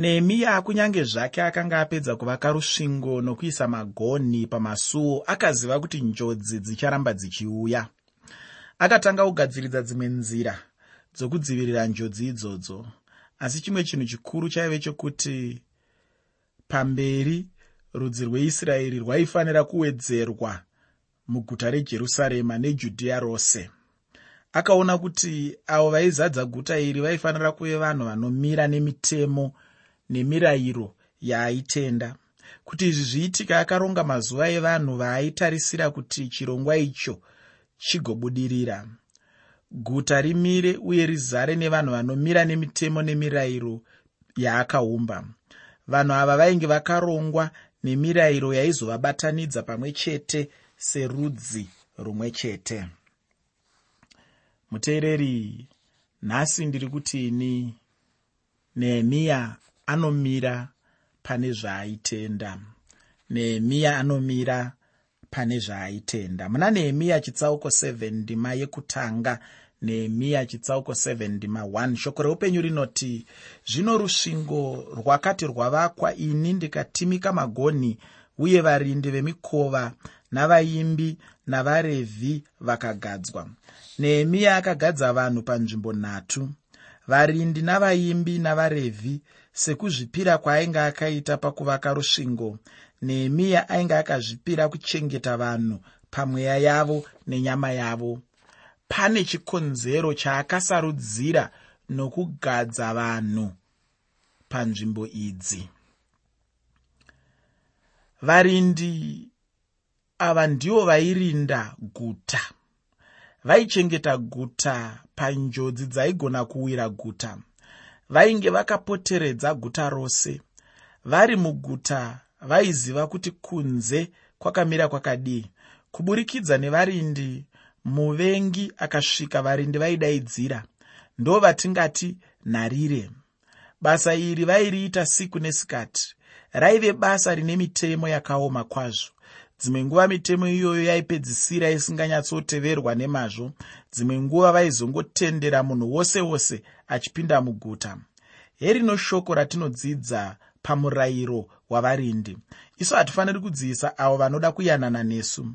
nehemiya kunyange zvake akanga apedza kuvaka rusvingo nokuisa magonhi pamasuo akaziva kuti njodzi dzicharamba dzichiuya. Akatanga kugadziridza dzimwe nzira dzokudzivirira njodzi idzodzo asi chimwe chinhu chikuru chaive chokuti pamberi rudzi rweisraeri rwaifanira kuwedzerwa muguta rejerusarema nejudhiya rose. Akaona kuti avo vaizadza guta iri vaifanira kuve vanhu vanomira nemitemo nemirayiro yaaitenda. Kuti izvi zviitika akaronga mazuva evanhu vaaitarisira kuti chirongwa icho chigobudirira. Guta rimire uye rizare nevanhu vanomira nemitemo nemirayiro yaakaumba. Vanhu ava vainge vakarongwa nemirayiro yaizovabatanidza pamwe chete serudzi rumwe chete. Muteereri nhasi ndiri kutini nehemiya anomira pane zvaaitenda nehemiya anomira pane zvaaitenda muna nehemiya chitsauko 7 ndima yekutanga. Nehemiya chitsauko 7 ndima 1 shoko reupenyu rinoti zvino rusvingo rwakati rwavakwa ini ndikatimika magonhi uye varindi vemikova navaimbi navarevhi vakagadzwa. Nehemiya akagadza vanhu panzvimbo nhatu varindi navaimbi navarevhi sekuzvipira kwaainge akaita pakuvaka rusvingo nehemiya ainge akazvipira kuchengeta vanhu pamweya yavo nenyama yavo. Pane chikonzero chaakasarudzira nokugadza vanhu panzvimbo idzi. Varindi ava ndivo vairinda guta vaichengeta guta panjodzi dzaigona kuwira guta. Vainge vakapoteredza guta rose. Vari muguta vaiziva kuti kunze kwakamira kwakadii kuburikidza nevarindi muvengi akasvika varindi vaidaidzira. Ndo vatingati nharire basa iri vairiita siku nesikati. Raive basa rine mitemo yakaoma kwazvo dzimwe nguva mitemo iyoyo yaipedzisira isinganyatsoteverwa nemazvo. Dzimwe nguva vaizongotendera munhu wose wose achipinda muguta. Herino shoko ratinodzidza pamurayiro wavarindi. Isu hatifaniri kudziisa avo vanoda kuyanana nesu.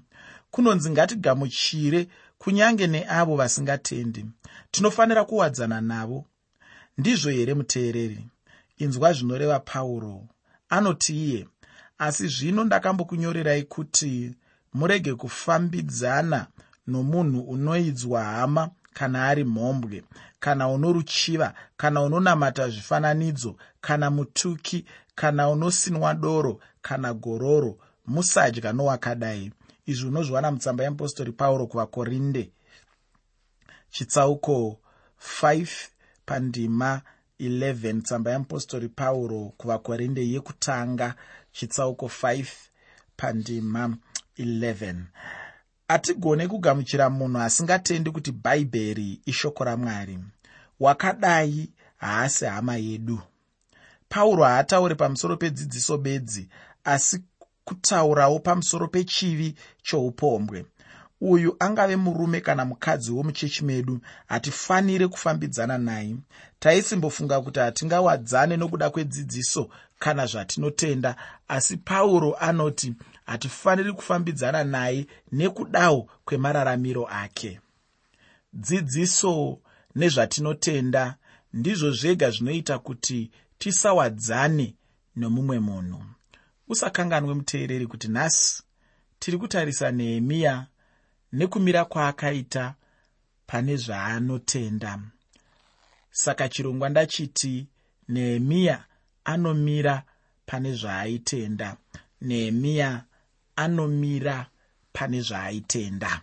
Kunonzi ngatigamuchire kunyange neavo vasingatendi. Tinofanira kuwadzana navo. Ndizvo here muteereri? Inzwa zvinoreva pauro. Anoti iye asi zvino ndakambokunyorerai kuti murege kufambidzana nomunhu unoidzwa hama kana ari mhombwe kana unoruchiva kana unonamata zvifananidzo kana mutuki kana unosinwa doro kana gororo musadya nowakadai. Izvi unozviwana mutsamba yeapostori pauro kuvakorinde. Chitsauko 5 pandima 11 tsamba yeapostori pauro kuvakorinde yekutanga chitsauko 5 pandima 11 hatigone kugamuchira munhu asingatendi kuti bhaibheri ishoko ramwari wakadai haasi hama yedu. Pauro haatauri pamusoro pedzidziso bedzi asi kutaurawo pamusoro pechivi choupombwe uyu angave murume kana mukadzi womuchechi medu hatifaniri kufambidzana naye. Taisimbofunga kuti hatingawadzane nokuda kwedzidziso kana zvatinotenda asi pauro anoti hatifaniri kufambidzana naye nekudawo kwemararamiro ake. Dzidziso nezvatinotenda ndizvo zvega zvinoita kuti tisawadzane nomumwe munhu. Usakanganwe muteereri kuti nhasi tiri kutarisa nehemiya nekumira kwaakaita pane zvaanotenda. Saka chirongwa ndachiti nehemiya anomira pane zvaaitenda nehemiya anomira pane zvaaitenda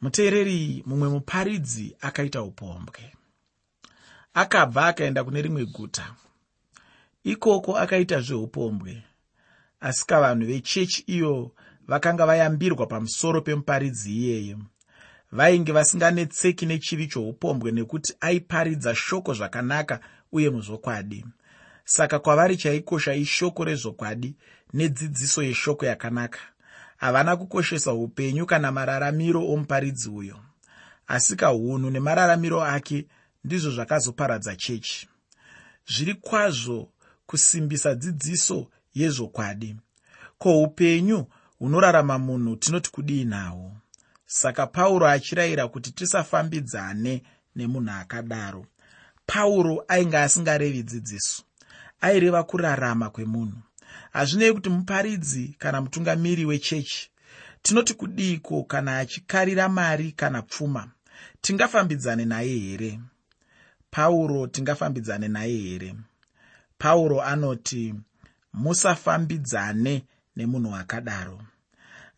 muteereri mumwe muparidzi akaita upombwe. Akabva akaenda kune rimwe guta. Ikoko akaita zveupombwe asika vanhu vechechi iyo vakanga vayambirwa pamusoro pemuparidzi iyeyo. Vainge vasinganetseki nechivi choupombwe nekuti aiparidza shoko zvakanaka uye muzvokwadi saka kwavari chaikosha ishoko rezvokwadi nedzidziso yeshoko yakanaka. Havana kukoshesa upenyu kana mararamiro omuparidzi uyo. Asika unhu nemararamiro ake ndizvo zvakazoparadza chechi. Zviri kwazvo kusimbisa dzidziso yezvokwadi ko upenyu hunorarama munhu tinoti kudii nahwo saka pauro achirayira kuti tisafambidzane nemunhu akadaro. Pauro ainge asingarevi dzidziso aireva kurarama kwemunhu. Hazvinei kuti muparidzi kana mutungamiri wechechi. Tinoti kudiiko kana achikarira mari kana pfuma tingafambidzane naye here? Pauro tingafambidzane naye here? Pauro anoti musafambidzane nemunhu akadaro.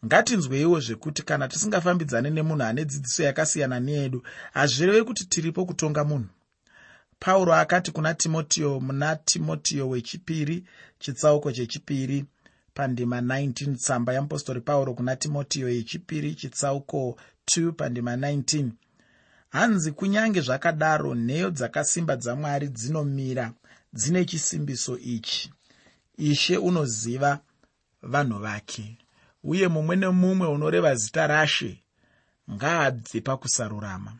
Ngatinzweiwo zvekuti kana tisingafambidzane nemunhu ane dzidziso yakasiyana neyedu hazvirevi kuti tiripo kutonga munhu. Pauro akati kuna timotiyo muna timotiyo wechipiri chitsauko chechipiri pandima 19 tsamba yeapostori pauro kuna timotiyo yechipiri chitsauko 2 pandima 19 hanzi kunyange zvakadaro nheyo dzakasimba dzamwari dzinomira dzine chisimbiso ichi. Ishe unoziva vanhu vake. Uye mumwe nemumwe unoreva zita rashe ngaabve pakusarurama.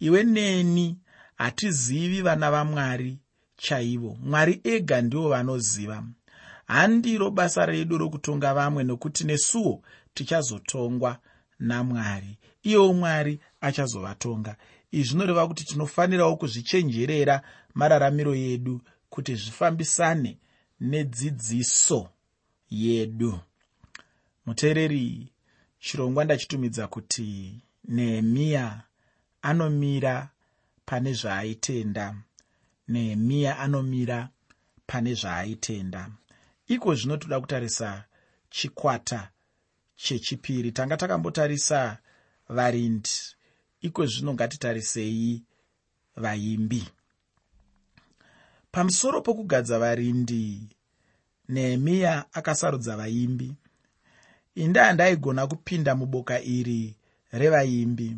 Iwe neni hatizivi vana vamwari chaivo. Mwari ega ndivo vanoziva. Handiro basa redu rokutonga vamwe nokuti nesuwo tichazotongwa namwari. Iyewo mwari achazovatonga. Izvi zvinoreva kuti tinofanirawo kuzvichenjerera mararamiro yedu kuti zvifambisane nedzidziso yedu. Muteereri chirongwa ndachitumidza kuti nehemiya anomira pane zvaaitenda nehemiya anomira pane zvaaitenda iko zvino toda kutarisa chikwata chechipiri. Tanga takambotarisa varindi. Iko zvino ngatitarisei vaimbi. Pamusoro pokugadza varindi nehemiya akasarudza vaimbi. Indaa ndaigona kupinda muboka iri revaimbi.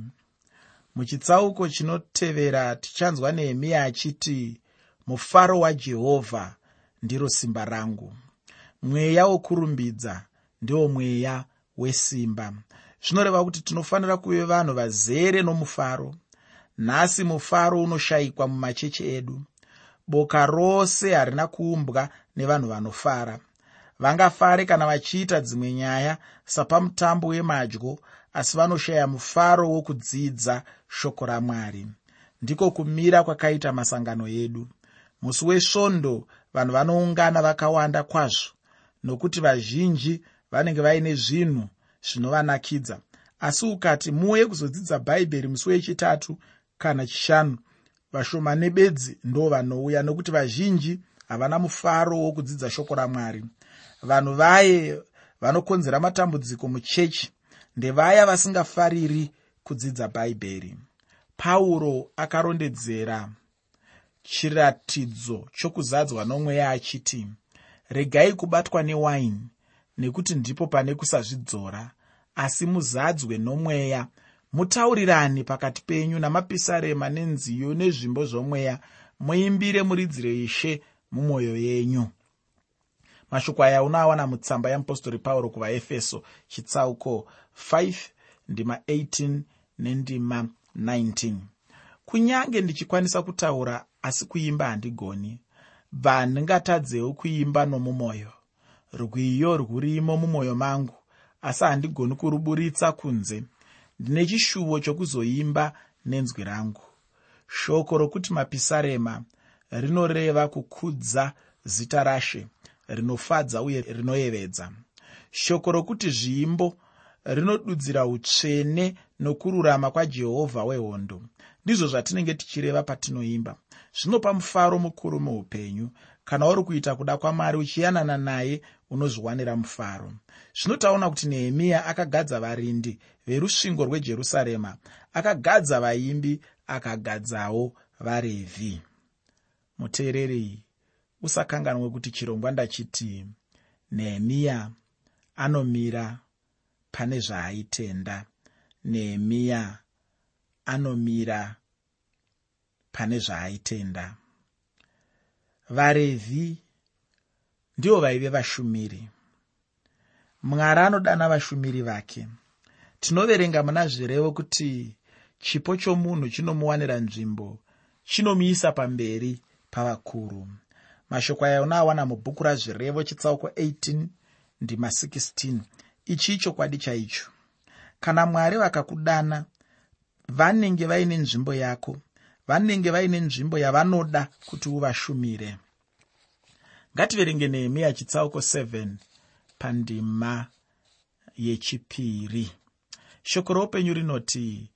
Muchitsauko chinotevera tichanzwa nehemiya achiti mufaro wajehovha ndiro simba rangu. Mweya wokurumbidza ndiwo mweya wesimba. Zvinoreva kuti tinofanira kuve vanhu vazere nomufaro. Nhasi mufaro unoshayikwa mumacheche edu boka rose harina kuumbwa nevanhu vanofara. Vangafare kana vachiita dzimwe nyaya sapamutambo wemadyo asi vanoshaya mufaro wokudzidza shoko ramwari. Ndiko kumira kwakaita masangano edu. Musi wesvondo vanhu vanoungana vakawanda kwazvo nokuti vazhinji vanenge vaine zvinhu zvinovanakidza. Asi ukati muuye kuzodzidza bhaibheri musi wechitatu kana chishanu vashomane bedzi ndo vanouya nokuti vazhinji havana mufaro wokudzidza shoko ramwari. Vanhu vaye vanokonzera matambudziko muchechi ndevaya vasingafariri kudzidza bhaibheri. Pauro akarondedzera chiratidzo chokuzadzwa nomweya achiti regai kubatwa newaini nekuti ndipo pane kusazvidzora asi muzadzwe nomweya mutaurirani pakati penyu namapisarema nenziyo nezvimbo zvomweya muimbire muridzire ishe mumwoyo yenyu. Mashoko aya unoawana mutsamba yeapostori pauro kuvaefeso chitsauko 5 ndima 18 nendima 19 kunyange ndichikwanisa kutaura asi kuimba handigoni. Bva handingatadzewo kuimba nomumwoyo. Rwiyo rwurimo mumwoyo mangu asi handigoni kuruburitsa kunze ndine chishuvo chokuzoimba nenzwi rangu. Shoko rokuti mapisarema rinoreva kukudza zita rashe rinofadza uye rinoyevedza. Shoko rokuti zviimbo rinodudzira utsvene nokururama kwajehovha wehondo. Ndizvo zvatinenge tichireva patinoimba. Zvinopa mufaro mukuru muupenyu. Kana uri kuita kuda kwamwari uchiyanana naye unozviwanira mufaro. Zvino taona kuti nehemiya akagadza varindi verusvingo rwejerusarema akagadza vaimbi akagadzawo varevhi. Muteereri usakanganwe kuti chirongwa ndachiti nehemiya anomira pane zvaaitenda nehemiya anomira pane zvaaitenda varevhi ndivo vaive vashumiri. Mwari anodana vashumiri vake. Tinoverenga muna zvirevo kuti chipo chomunhu chinomuwanira nzvimbo chinomuisa pamberi pavakuru. Mashoko aya unoawana mubhuku razvirevo chitsauko 18 ndima 16 ichi ichokwadi chaicho. Kana mwari vakakudana vanenge vaine nzvimbo yako vanenge vaine nzvimbo yavanoda kuti uvashumire ngativerenge nehemiya chitsauko 7 pandima yechipiri. Shoko roupenyu rinoti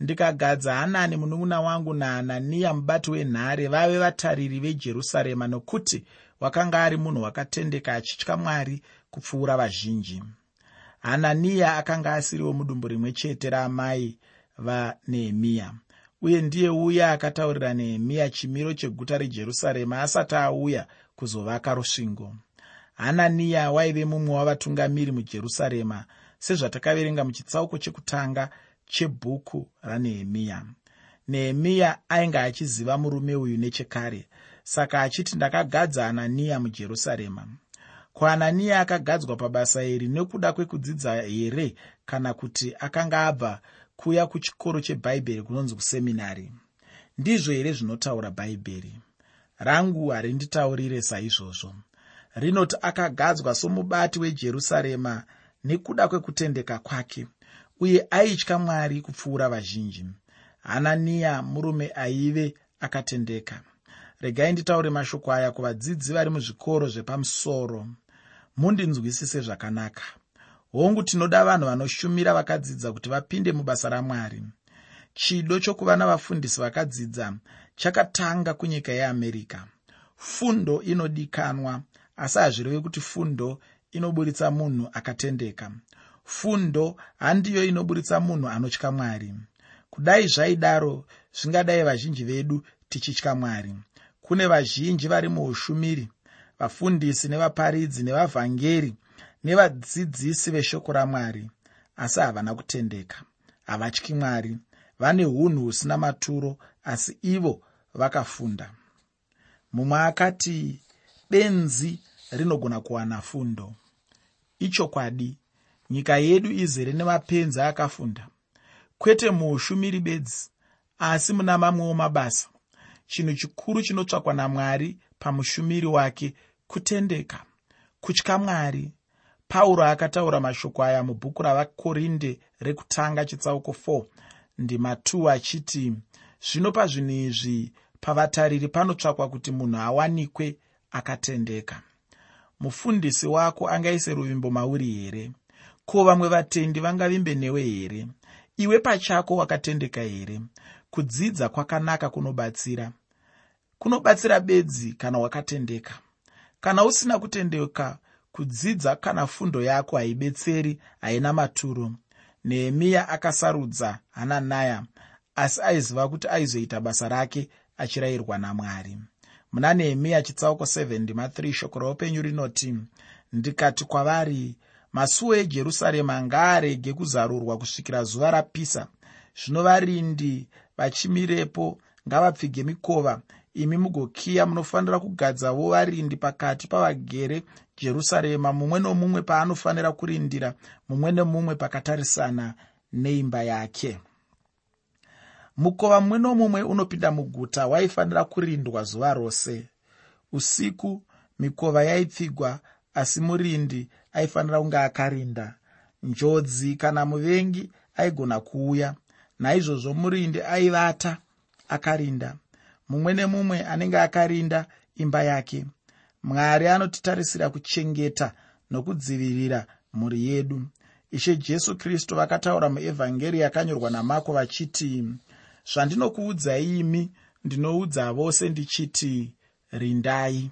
ndikagadza hanani munun'una wangu nahananiya mubati wenhare vave vatariri vejerusarema nokuti wakanga ari munhu wakatendeka achitya mwari kupfuura vazhinji. Hananiya akanga asiriwo mudumbu rimwe chete raamai vanehemiya uye ndiye uya akataurira nehemiya chimiro cheguta rejerusarema asati auya kuzovaka rusvingo. Hananiya waive mumwe wavatungamiri mujerusarema sezvatakaverenga muchitsauko chekutanga chebhuku ranehemiya. Nehemiya ainge achiziva murume uyu nechekare saka achiti ndakagadza hananiya mujerusarema. Kuhananiya akagadzwa pabasa iri nekuda kwekudzidza here kana kuti akanga abva kuya kuchikoro chebhaibheri kunonzi kuseminari? Ndizvo here zvinotaura bhaibheri rangu harinditaurire saizvozvo. Rinoti akagadzwa somubati wejerusarema nekuda kwekutendeka kwake uye aitya mwari kupfuura vazhinji. Hananiya murume aive akatendeka. Regai nditaure mashoko aya kuvadzidzi vari muzvikoro zvepamusoro. Mundinzwisise zvakanaka. Hongu tinoda vanhu vanoshumira vakadzidza kuti vapinde mubasa ramwari. Chido chokuva navafundisi vakadzidza chakatanga kunyika yeamerica. Fundo inodikanwa asi hazvirevi kuti fundo inoburitsa munhu akatendeka. Fundo handiyo inoburitsa munhu anotya mwari. Kudai zvaidaro zvingadai vazhinji vedu tichitya mwari. Kune vazhinji vari muushumiri vafundisi nevaparidzi nevavhangeri nevadzidzisi veshoko ramwari asi havana kutendeka. Havatyi mwari. Vane unhu husina maturo asi ivo vakafunda. Mumwe akati benzi rinogona kuwana fundo. Ichokwadi nyika yedu izere nemapenzi akafunda. Kwete muushumiri bedzi asi muna mamwewo mabasa. Chinhu chikuru chinotsvakwa namwari pamushumiri wake kutendeka. Kutya mwari. Pauro akataura mashoko aya mubhuku ravakorinde rekutanga chitsauko 4 ndima 2 achiti zvino pazvinhu izvi pavatariri panotsvakwa kuti munhu awanikwe akatendeka. Mufundisi wako angaise ruvimbo mauri here? Ko vamwe vatendi vangavimbe newe here? Iwe pachako wakatendeka here? Kudzidza kwakanaka kunobatsira. Kunobatsira bedzi kana wakatendeka. Kana usina kutendeka kudzidza kana fundo yako haibetseri haina maturo. Nehemiya akasarudza hananaya asi aiziva kuti aizoita basa rake achirayirwa namwari. Muna nehemiya chitsauko 7:3 shoko roupenyu rinoti ndikati kwavari masuo ejerusarema ngaarege kuzarurwa kusvikira zuva rapisa. Zvino varindi vachimirepo ngavapfige mikova. Imi mugokiya munofanira kugadzawo varindi pakati pavagere jerusarema mumwe nomumwe paanofanira kurindira mumwe nemumwe pakatarisana neimba yake mukova mumwe nomumwe unopinda muguta waifanira kurindwa zuva rose. Usiku mikova yaipfigwa asi murindi aifanira kunge akarinda. Njodzi kana muvengi aigona kuuya naizvozvo murindi aivata akarinda. Mumwe nemumwe anenge akarinda imba yake. Mwari anotitarisira kuchengeta nokudzivirira mhuri yedu. Ishe jesu kristu vakataura muevhangeri yakanyorwa namako vachiti zvandinokuudzai imi ndinoudza vose ndichiti rindai.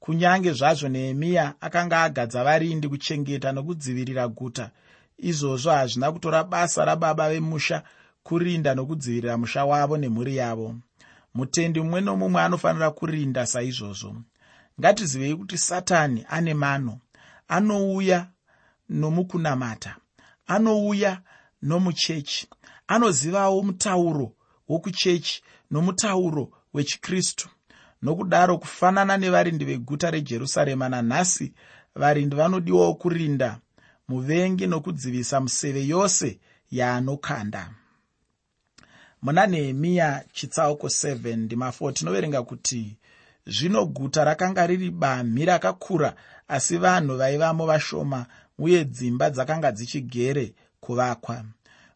Kunyange zvazvo nehemiya akanga agadza varindi kuchengeta nokudzivirira guta izvozvo hazvina kutora basa rababa vemusha kurinda nokudzivirira musha wavo nemhuri yavo. Mutendi mumwe nomumwe anofanira kurinda saizvozvo. Ngatizivei kuti satani ane mano anouya nomukunamata anouya nomuchechi anozivawo mutauro wokuchechi nomutauro wechikristu. Nokudaro kufanana nevarindi veguta rejerusarema nanhasi varindi vanodiwawo kurinda muvengi nokudzivisa museve yose yaanokanda. Muna nehemiya chitsauko 7 ndima 4 tinoverenga kuti zvino guta rakanga riri bamhi rakakura asi vanhu vaivamo vashoma uye dzimba dzakanga dzichigere kuvakwa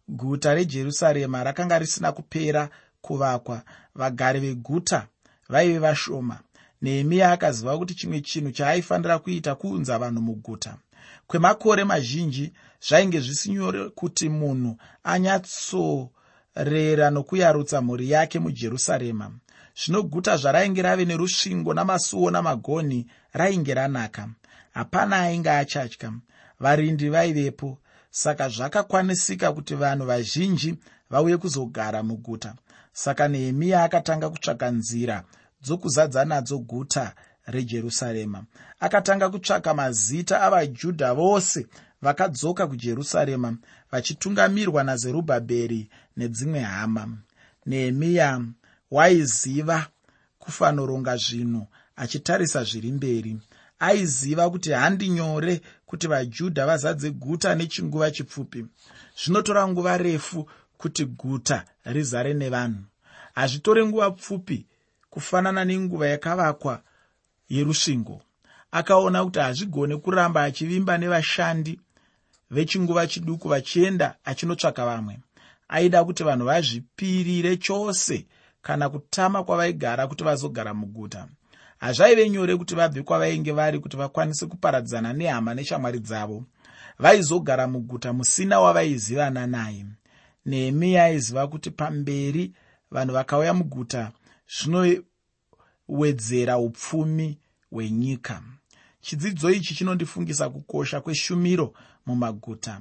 guta rejerusarema rakanga risina kupera kuvakwa. Vagari veguta vaive vashoma. Nehemiya akaziva kuti chimwe chinhu chaaifanira kuita kuunza vanhu muguta. Kwemakore mazhinji zvainge zvisinyore kuti munhu anyatsorera nokuyarutsa mhuri yake mujerusarema. Zvino guta zvarainge rave nerusvingo namasuo namagonhi rainge ranaka. Hapana ainge achatya varindi vaivepo saka zvakakwanisika kuti vanhu vazhinji vauye kuzogara muguta. Saka nehemiya akatanga kutsvaka nzira dzokuzadza nadzo guta rejerusarema. Akatanga kutsvaka mazita avajudha vose vakadzoka kujerusarema vachitungamirwa nazerubhabheri nedzimwe hama. Nehemiya waiziva kufanoronga zvinhu achitarisa zviri mberi. Aiziva kuti handi nyore kuti vajudha vazadze guta nechinguva chipfupi. Zvinotora nguva refu kuti guta rizare nevanhu. Hazvitore nguva pfupi kufanana nenguva yakavakwa yerusvingo. Akaona kuti hazvigone kuramba achivimba nevashandi vechinguva chiduku vachienda achinotsvaka vamwe. Aida kuti vanhu vazvipirire chose kana kutama kwavaigara kuti vazogara muguta hazvaive nyore kuti vabve kwavainge vari kuti vakwanise kuparadzana nehama neshamwari dzavo. Vaizogara muguta musina wavaizivana naye nehemiya aiziva kuti pamberi vanhu vakauya muguta zvinowedzera upfumi hwenyika. Chidzidzo ichi chinondifungisa kukosha kweshumiro mumaguta.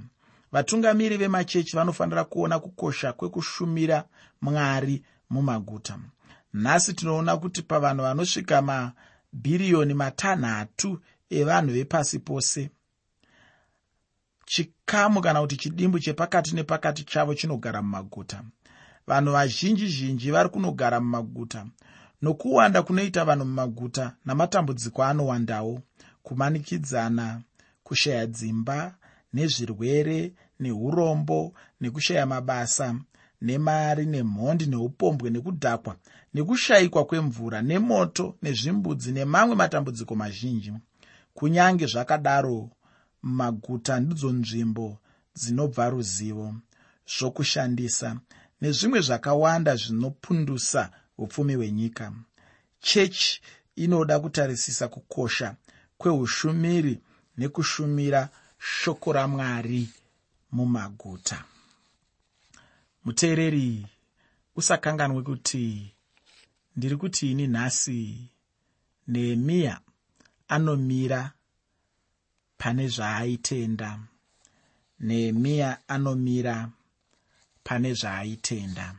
Vatungamiri vemachechi vanofanira kuona kukosha kwekushumira mwari mumaguta nhasi tinoona kuti pavanhu vanosvika mabhiriyoni matanhatu evanhu vepasi pose. Chikamu kana kuti chidimbu chepakati nepakati chavo chinogara mumaguta. Vanhu vazhinji zhinji vari kunogara mumaguta. Nokuwanda kunoita vanhu mumaguta namatambudziko anowandawo. Kumanikidzana kushaya dzimba nezvirwere neurombo nekushaya mabasa nemari nemhondi neupombwe nekudhakwa nekushayikwa kwemvura nemoto nezvimbudzi nemamwe matambudziko mazhinji. Kunyange zvakadaro mumaguta ndidzo nzvimbo dzinobva ruzivo. Zvokushandisa nezvimwe zvakawanda zvinopundusa upfumi hwenyika. Chechi inoda kutarisisa kukosha kweushumiri nekushumira shoko ramwari mumaguta. Muteereri usakanganwe kuti ndiri kuti ini nhasi nehemiya anomira pane zvaaitenda. Nehemiya anomira pane zvaaitenda.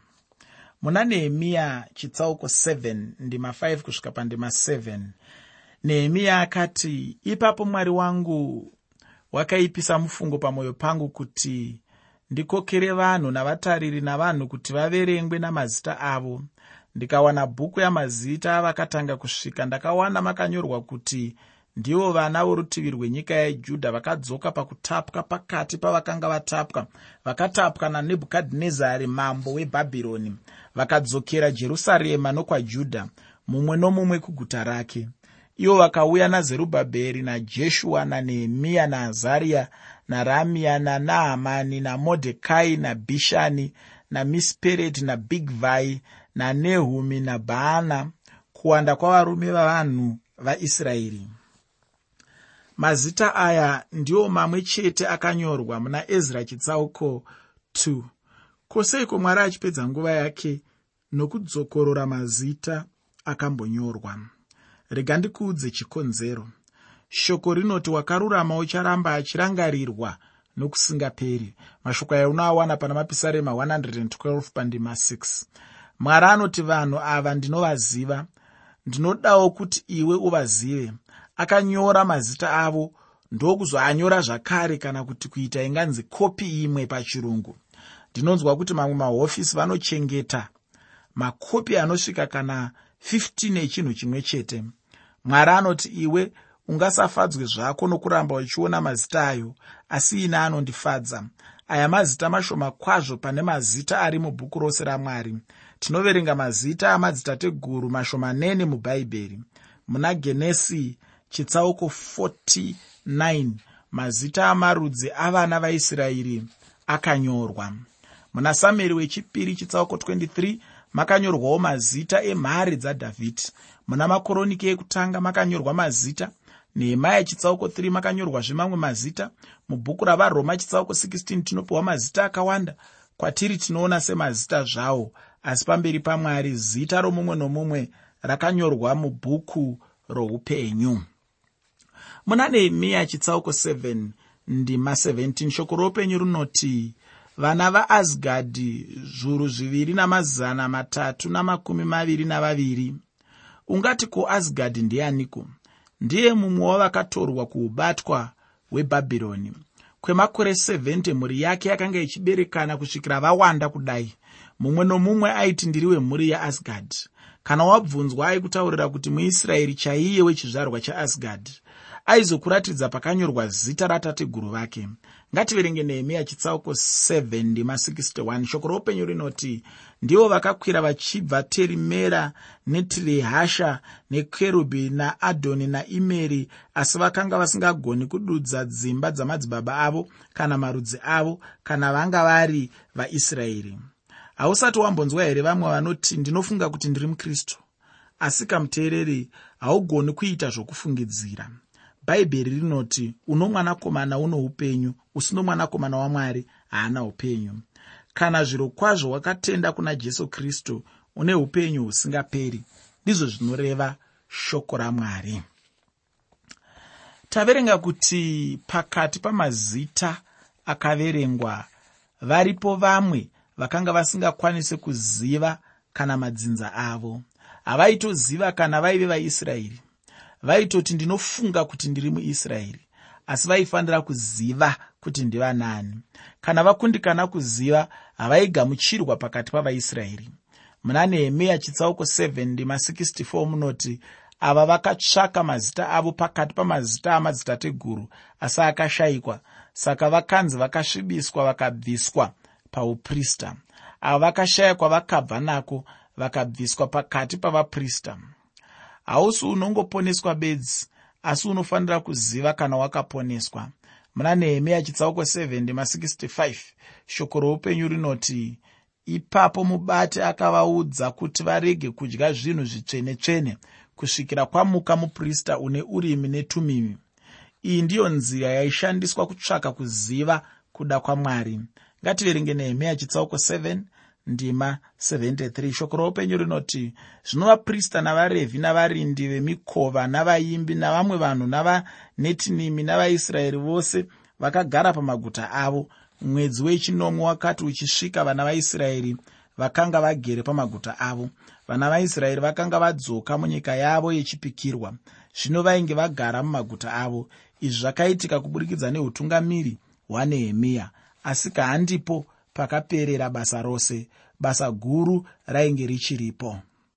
Muna nehemiya chitsauko 7 ndima 5 kusvika pandima 7 nehemiya akati ipapo mwari wangu wakaipisa mufungo pamwoyo pangu kuti ndikokere vanhu navatariri navanhu kuti vaverengwe namazita avo ndikawana bhuku yamazita avakatanga kusvika ndakawana makanyorwa kuti ndivo vana vorutivi rwenyika yejudha vakadzoka pakutapwa pakati pavakanga vatapwa vakatapwa nanebhukadhinezari mambo webhabhironi vakadzokera jerusarema nokwajudha mumwe nomumwe kuguta rake. Ivo vakauya nazerubhabheri najeshua nanehemiya naazariya naramiya nanahamani namodhekai nabhishani namispereti nabhigvai nanehumi nabhaana kuwanda kwavarume vavanhu vaisraeri. Mazita aya ndiwo mamwe chete akanyorwa muna ezra chitsauko 2 kwoseiko mwari achipedza nguva yake nokudzokorora mazita akambonyorwa? Rega ndikuudze chikonzero. Shoko rinoti wakarurama ucharamba achirangarirwa nokusingaperi. Mashoko aya unoawana pana mapisarema 112 pandima 6 mwari anoti vanhu ava ndinovaziva ndinodawo kuti iwe uvazive. Akanyora mazita avo ndokuzoanyora zvakare kana kuti kuita inganzi kopi imwe pachirungu. Ndinonzwa kuti mamwe mahofisi vanochengeta makopi anosvika kana 15 echinhu chimwe chete. Mwari anoti iwe ungasafadzwe zvako nokuramba uchiona mazita ayo asi ine anondifadza. Aya mazita mashoma kwazvo pane mazita ari mubhuku rose ramwari tinoverenga mazita amadzitateguru mashomanene mubhaibheri muna genesi chitsauko 49 mazita amarudzi avana vaisraeri akanyorwa. Muna samueri wechipiri chitsauko 23 makanyorwawo mazita emhare dzadhavhidhi. Muna makoroniki ekutanga makanyorwa mazita nehemaya chitsauko 3 makanyorwazve mamwe mazita mubhuku ravaroma chitsauko 16 tinopiwa mazita akawanda. Kwatiri tinoona semazita zvawo asi pamberi pamwari zita romumwe nomumwe rakanyorwa mubhuku roupenyu. Muna nehemiya chitsauko 7 ndima 17 shoko roupenyu runoti vana vaasgadhi zviuru zviviri namazana matatu namakumi maviri navaviri. Ungati kuasgadhi ndianiko? Ndiye mumwe wavakatorwa kuubatwa hwebhabhironi. Kwemakore 70 mhuri yake yakanga ichiberekana kusvikira vawanda kudai mumwe nomumwe aiti ndiri wemhuri yaasgadhi kana wabvunzwa aikutaurira kuti muisraeri chaiye wechizvarwa chaasgadhi aizokuratidza pakanyorwa zita ratateguru vake. Ngativerenge nehemiya chitsauko 7 ndima 61 shoko roupenyu rinoti ndivo vakakwira vachibva terimera netirihasha nekerubhi naadhoni naimeri asi vakanga vasingagoni kududza dzimba dzamadzibaba avo kana marudzi avo kana vanga vari vaisraeri hausati wambonzwa here vamwe vanoti ndinofunga kuti ndiri mukristu? Asi kamuteereri haugoni kuita zvokufungidzira. Bhaibheri rinoti uno mwanakomana uno upenyu usino mwanakomana wamwari haana upenyu. Kana zviro kwazvo wakatenda kuna jesu kristu une upenyu husingaperi. Ndizvo zvinoreva shoko ramwari taverenga kuti pakati pamazita akaverengwa varipo vamwe vakanga vasingakwanisi kuziva kana madzinza avo. Havaitoziva kana vaive vaisraeri. Vaitoti ndinofunga kuti ndiri muisraeri asi vaifanira kuziva kuti ndivanani kana vakundikana kuziva havaigamuchirwa pakati pavaisraeri. Muna nehemiya chitsauko 7 ndima 64 munoti ava vakatsvaka mazita avo pakati pamazita amadzitateguru asi akashayikwa. Saka vakanzi vakasvibiswa vakabviswa pauprista. Ava vakashayikwa vakabva nako vakabviswa pakati pavaprista. Hausi unongoponeswa bedzi asi unofanira kuziva kana wakaponeswa. Muna nehemiya chitsauko 765 shoko roupenyu rinoti ipapo mubati akavaudza kuti varege kudya zvinhu zvitsvene-tsvene kusvikira kwamuka muprista une urimi netumimi. Iyi ndiyo nzira yaishandiswa kutsvaka kuziva kuda kwamwari ngativerenge nehemiya chitsauko 7 ndima 73 shoko roupenyu rinoti zvino vaprista navarevhi navarindi vemikova navaimbi navamwe vanhu navanetinimi navaisraeri vose vakagara pamaguta avo. Mwedzi wechinomwe wakati uchisvika vana vaisraeri vakanga vagere pamaguta avo. Vana vaisraeri vakanga vadzoka munyika yavo yechipikirwa. Zvino vainge vagara mumaguta avo. Izvi zvakaitika kuburikidza neutungamiri hwanehemiya asi kahandipo pakaperera basa rose. Basa guru rainge richiripo